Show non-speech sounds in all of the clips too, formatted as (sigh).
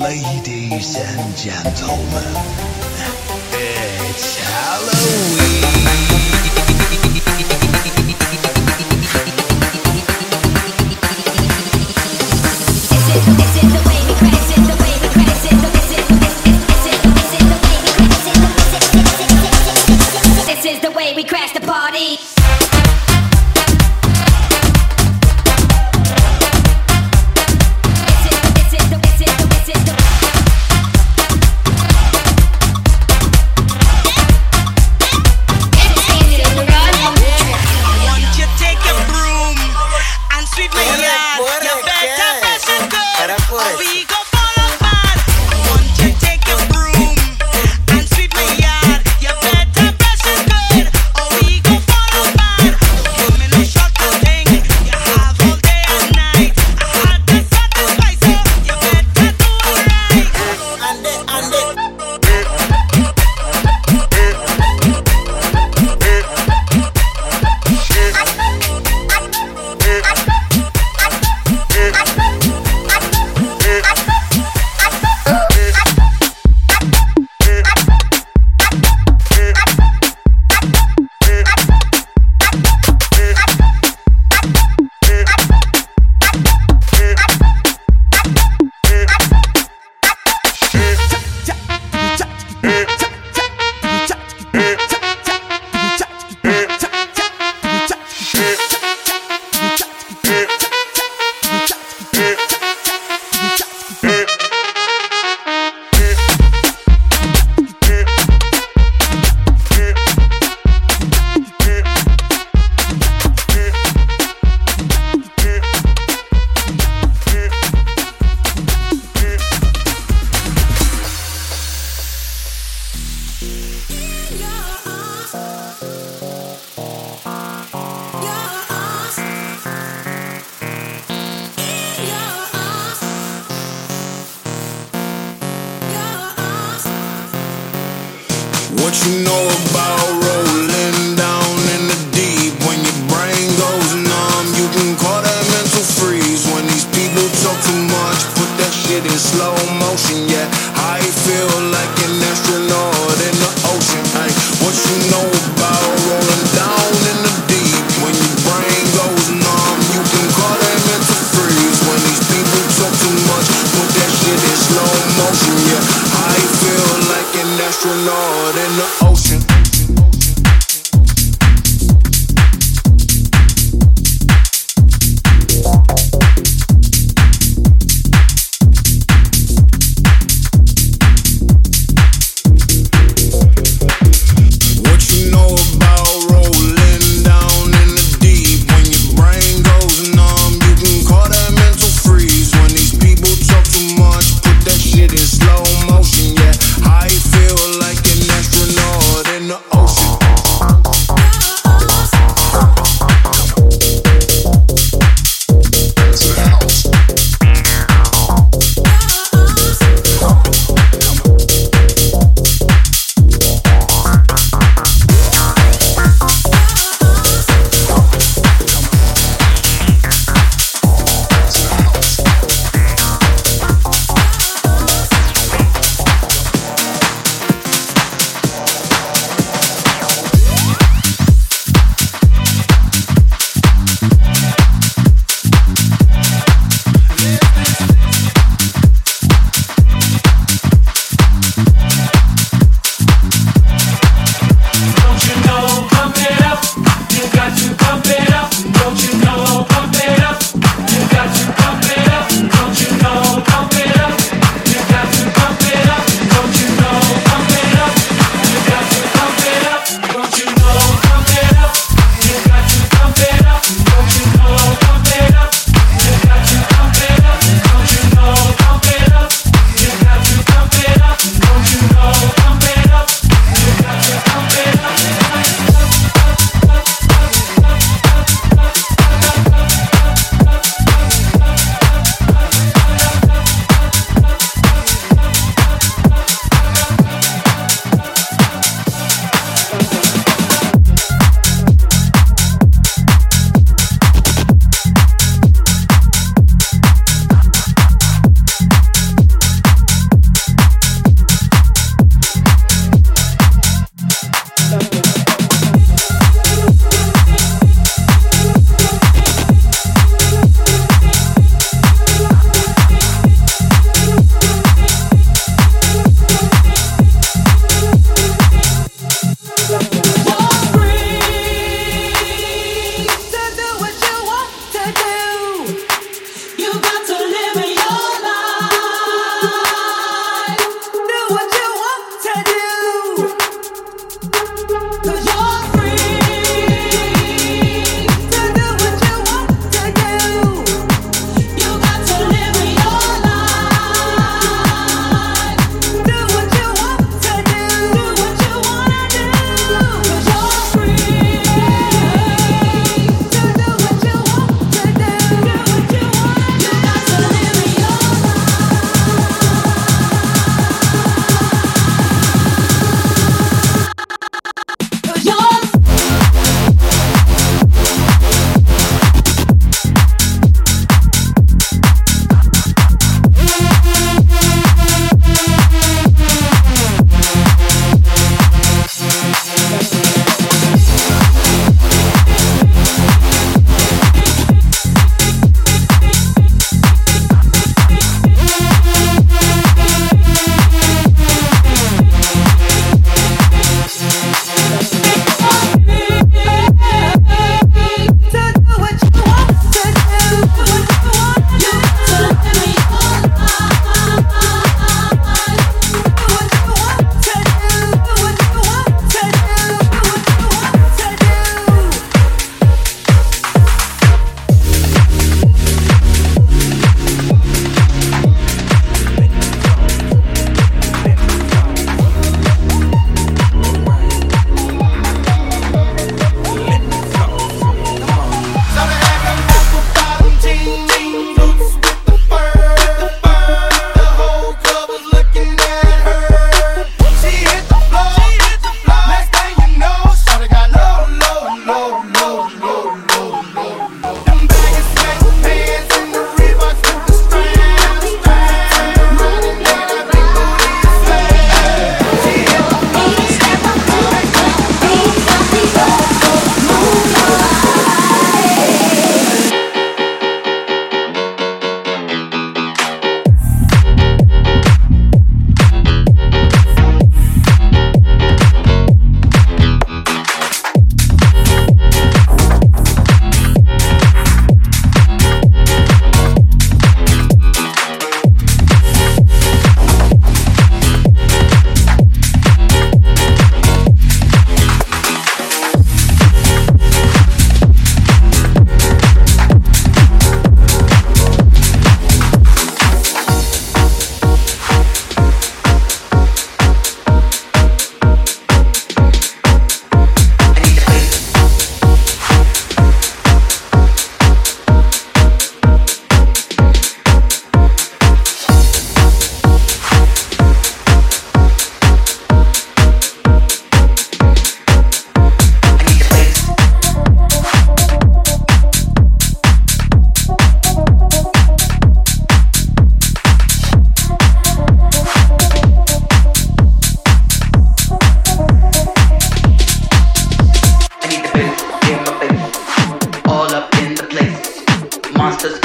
Ladies and gentlemen, it's Halloween.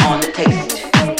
on the taste.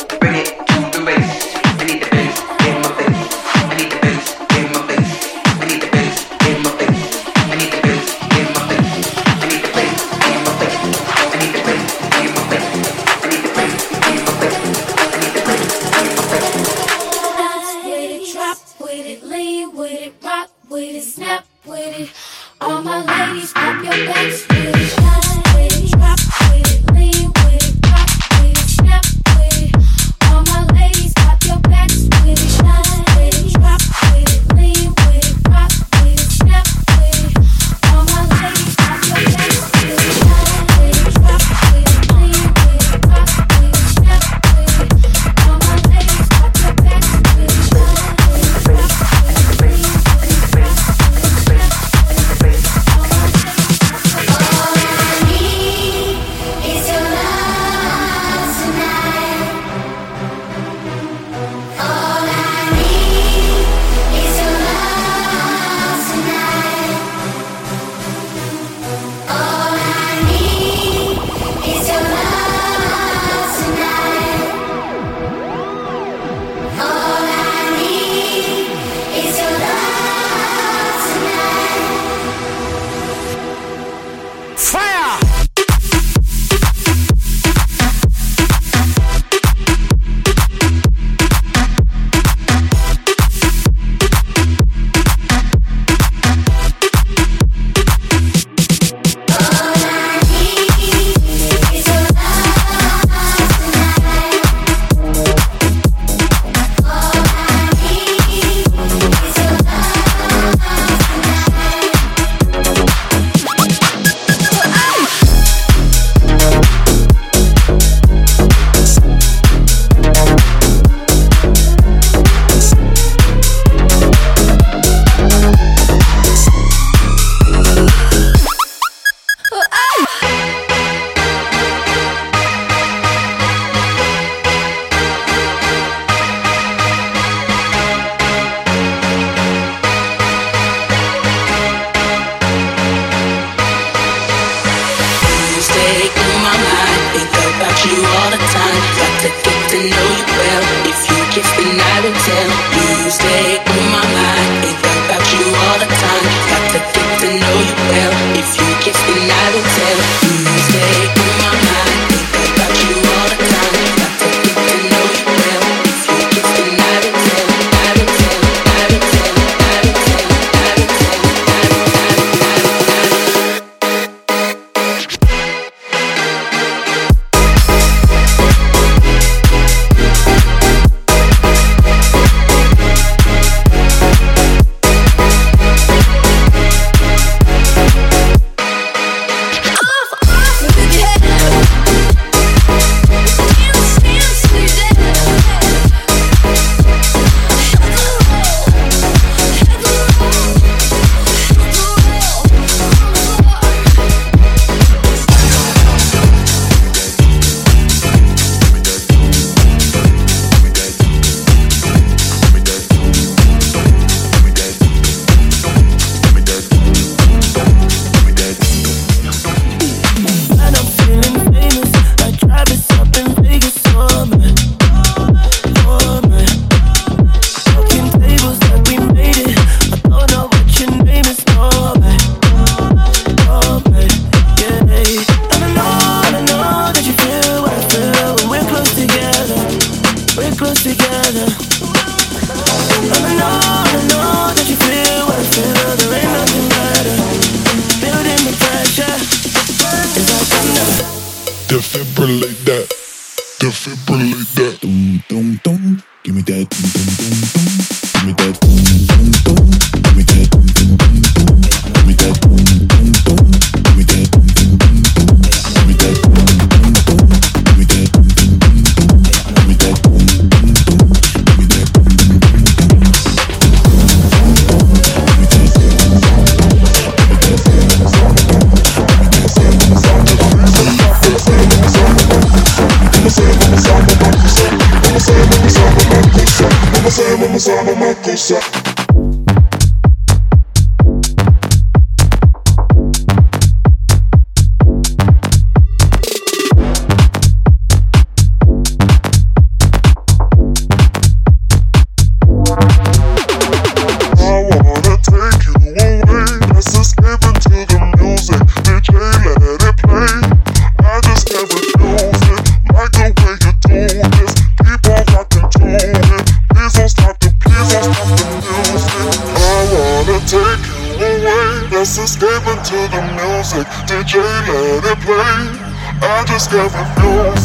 To the music, DJ let it play. I just got the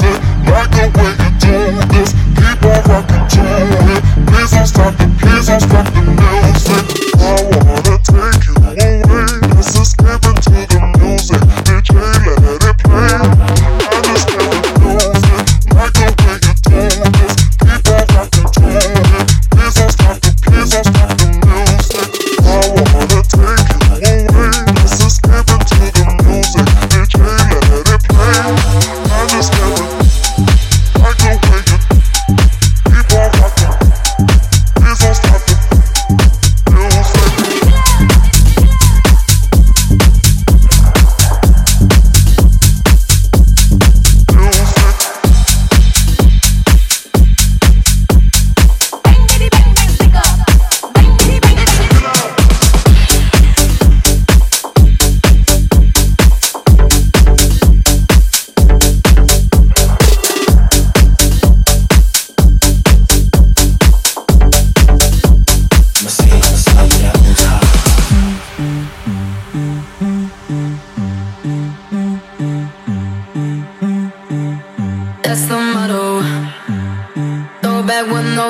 it. like the way you do this. Keep on rocking to it. Please don't stop the, please don't stop the music. I wanna take you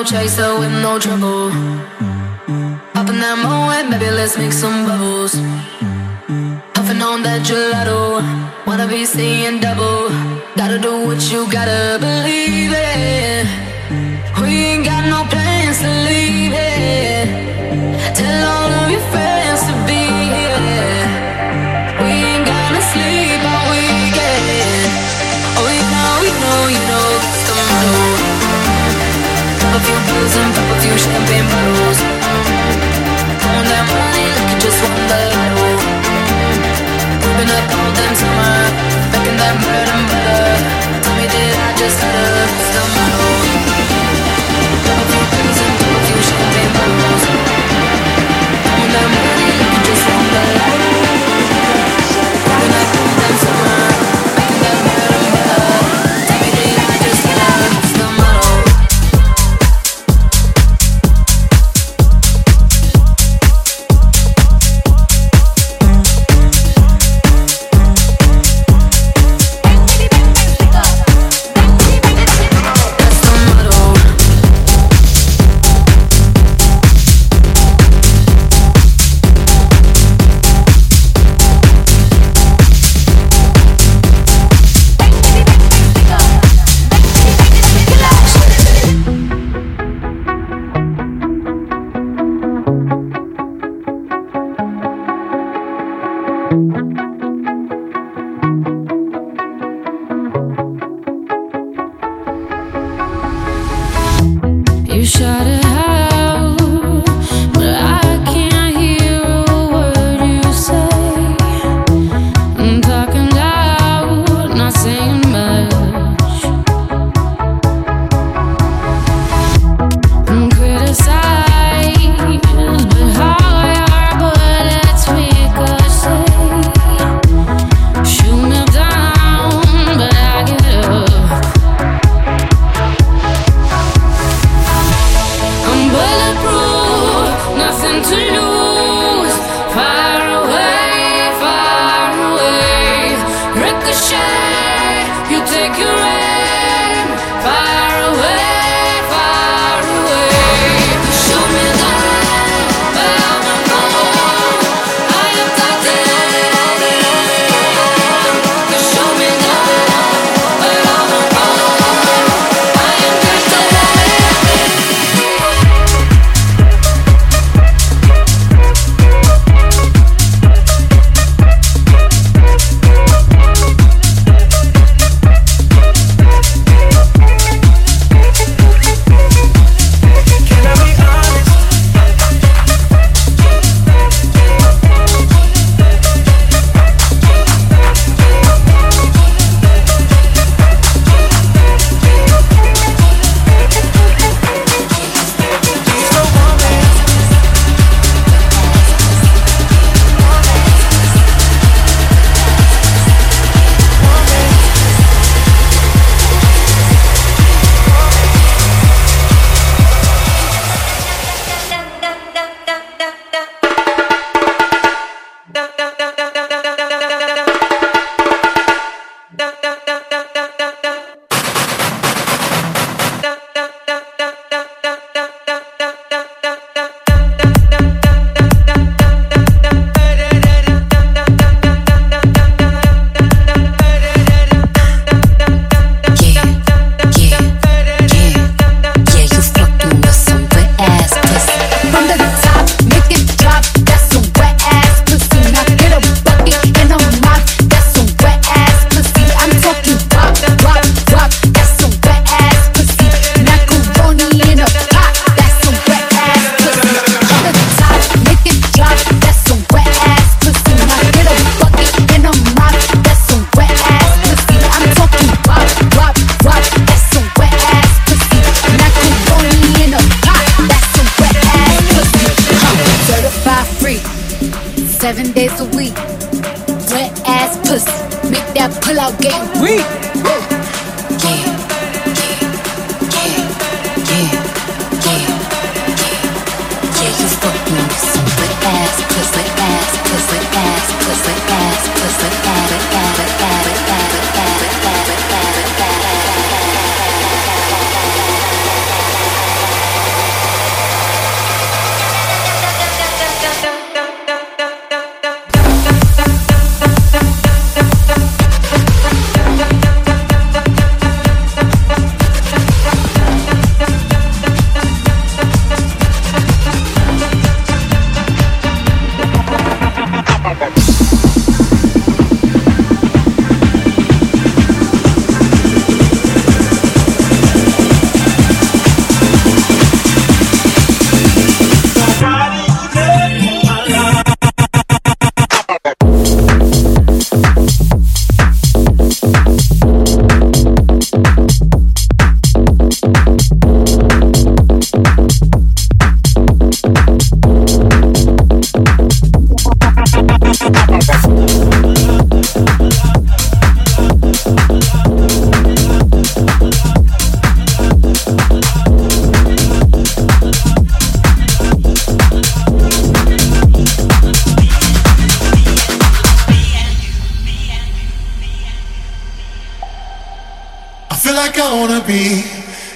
chaser, with no trouble. In that moment, baby, let's make some bubbles. Puffing on that gelato, wanna be seeing double. Gotta do what you gotta believe it. We ain't got no plans Pop a few pills and pop a few champagne bottles. Throwing that money like you just won the lotto. Been up all damn summer, making that bread and butter. Tell me, did I just stutter? It's the motto. Pop a few pills and pop a few champagne bottles. Throwing that money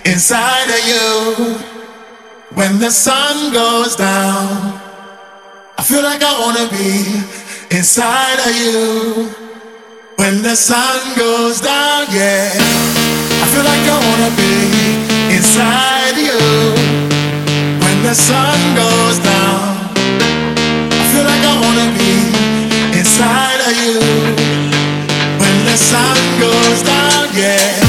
inside of you when the sun goes down. I feel like I wanna be inside of you when the sun goes down. Yeah, I feel like I wanna be inside you when the sun goes down. I feel like I wanna be inside of you when the sun goes down. Yeah.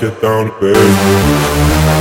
Get down to.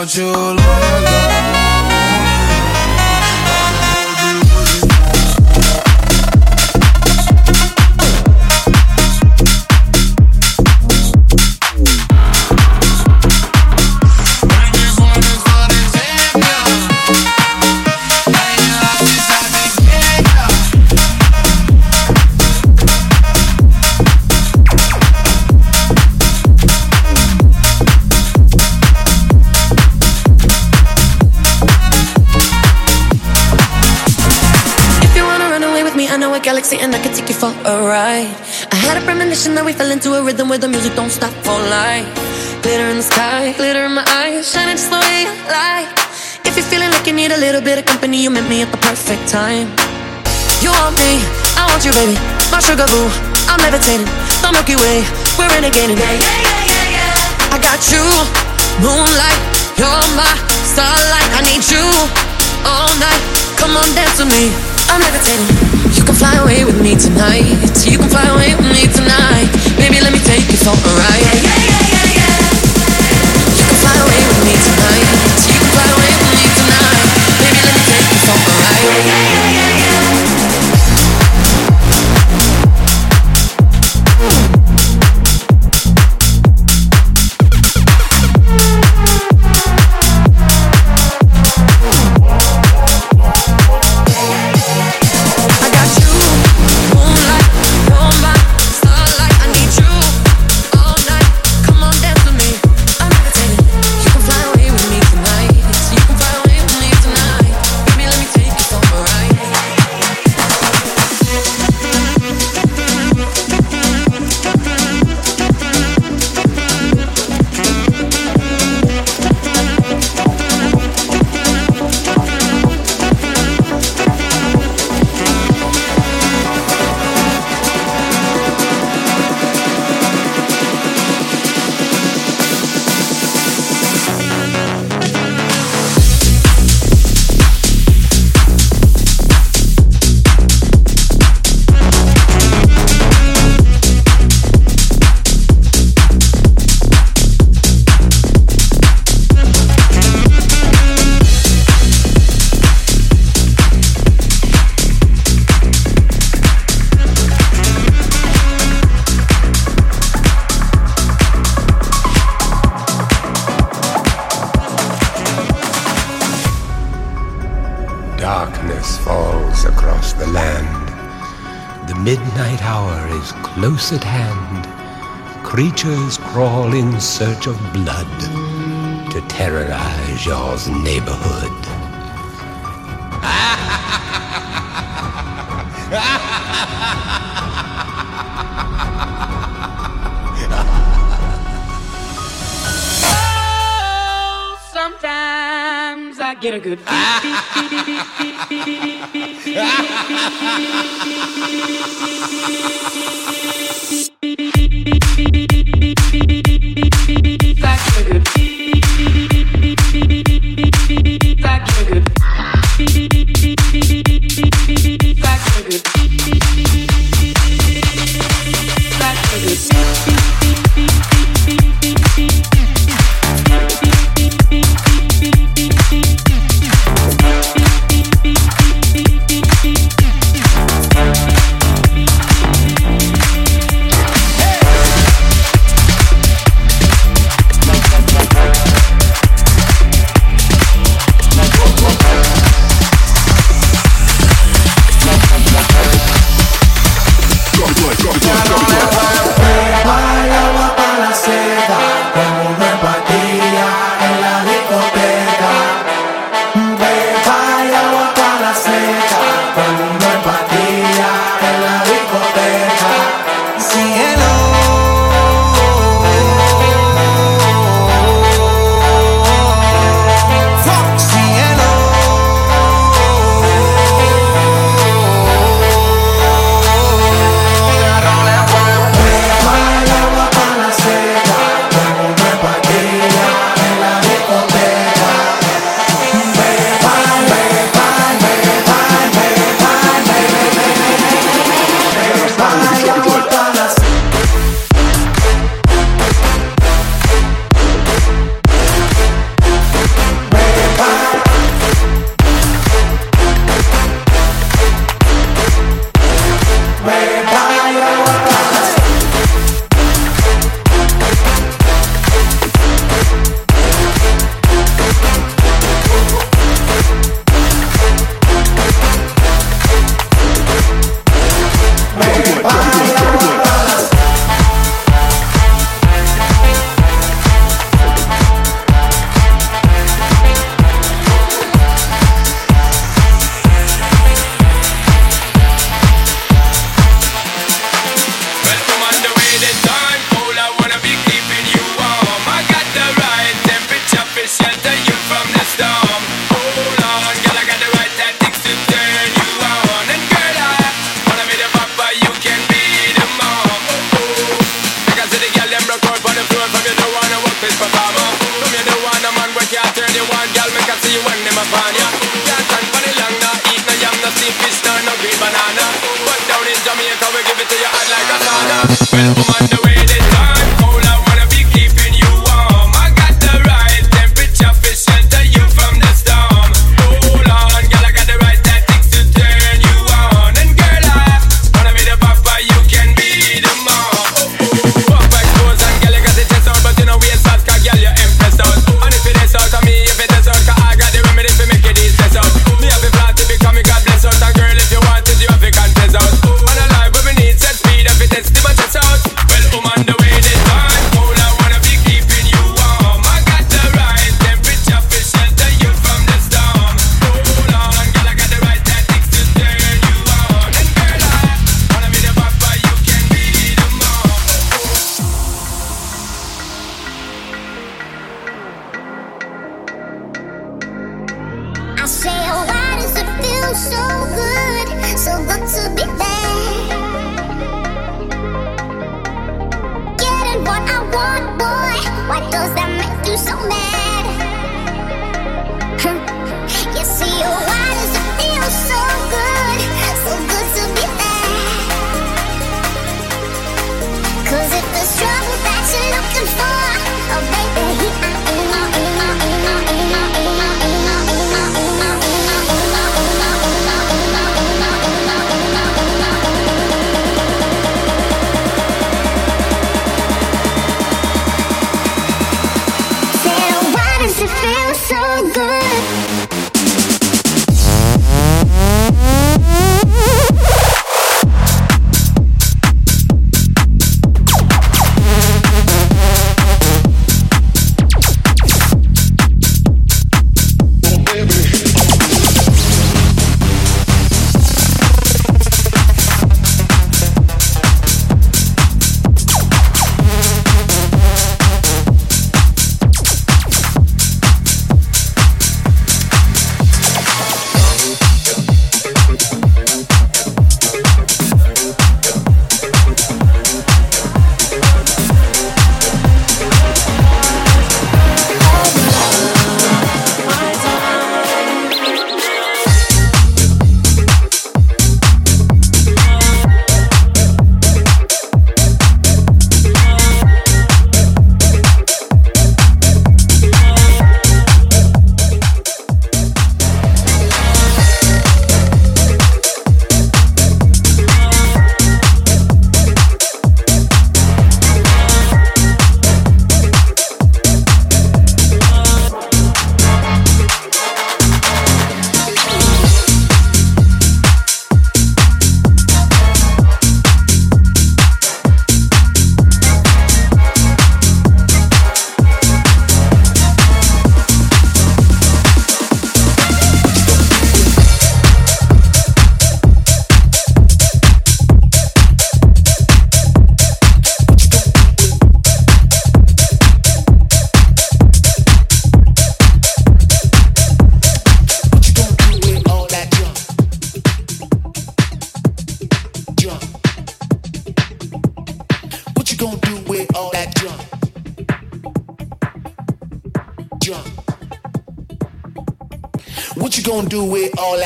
Told you we fell into a rhythm where the music don't stop for life. Glitter in the sky, glitter in my eyes, shining just the way you like. If you're feeling like you need a little bit of company, you met me at the perfect time. You want me, I want you, baby. My sugar boo, I'm levitating. Eh? The Milky Way, we're renegading. Yeah, yeah, yeah, yeah, yeah. I got you, moonlight, you're my starlight. I need you all night. Come on, dance with me. I'm levitating. You can fly away with me tonight. You can fly away with me tonight. Baby, let me take you for a ride. Yeah, yeah, yeah, yeah. You can fly away with me tonight. You can fly away with me tonight. Baby, let me take you for a ride. Close at hand. Creatures crawl in search of blood to terrorize y'all's neighborhood. Sometimes I get a good junk. (laughs)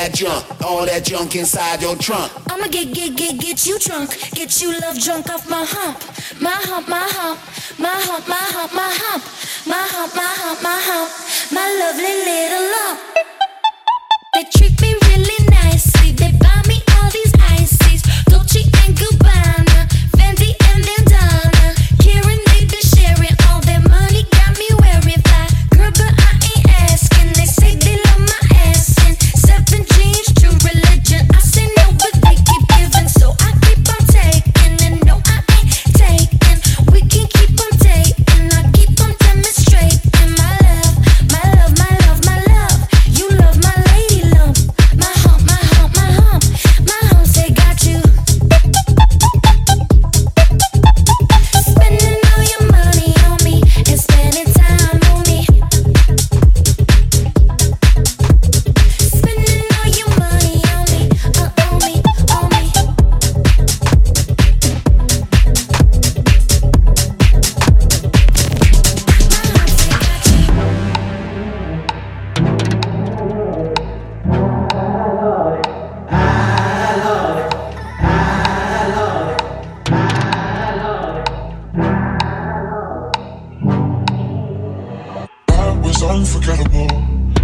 that junk? All that junk inside your trunk? I'ma get, get, get, get you drunk. Get you love drunk off my hump. My hump, my hump. My hump, my hump, my hump. My hump, my hump, my hump. My lovely little lump. They treat me really nicely. Unforgettable.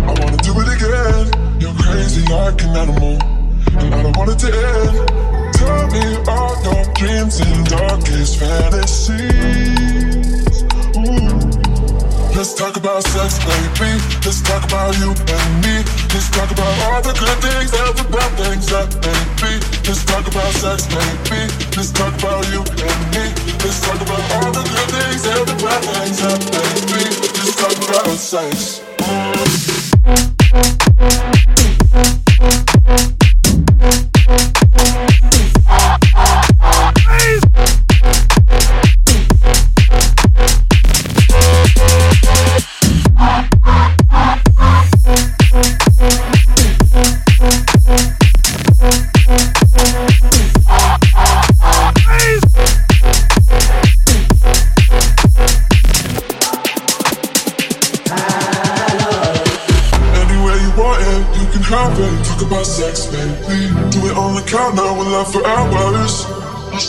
I wanna do it again. You're crazy like an animal, and I don't want it to end. Tell me all your dreams and darkest fantasies. Ooh. Let's talk about sex, baby. Let's talk about you and me. Let's talk about all the good things and the bad things that may be. Let's talk about sex, baby. Let's talk about you and me. Let's talk about all the good things and the bad things that may be. Talk about sex.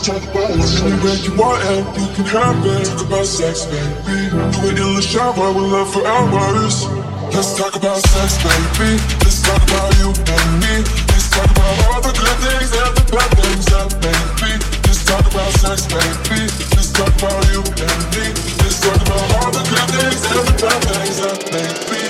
Let's talk about it. Anywhere you want it, you can have it. Talk about sex, baby. Do it in the shower, we'll love for hours. Let's talk about sex, baby. Let's talk about you and me. Let's talk about all the good things and the bad things that may be. Let's talk about sex, baby. Let's talk about you and me. Let's talk about all the good things and the bad things that may be.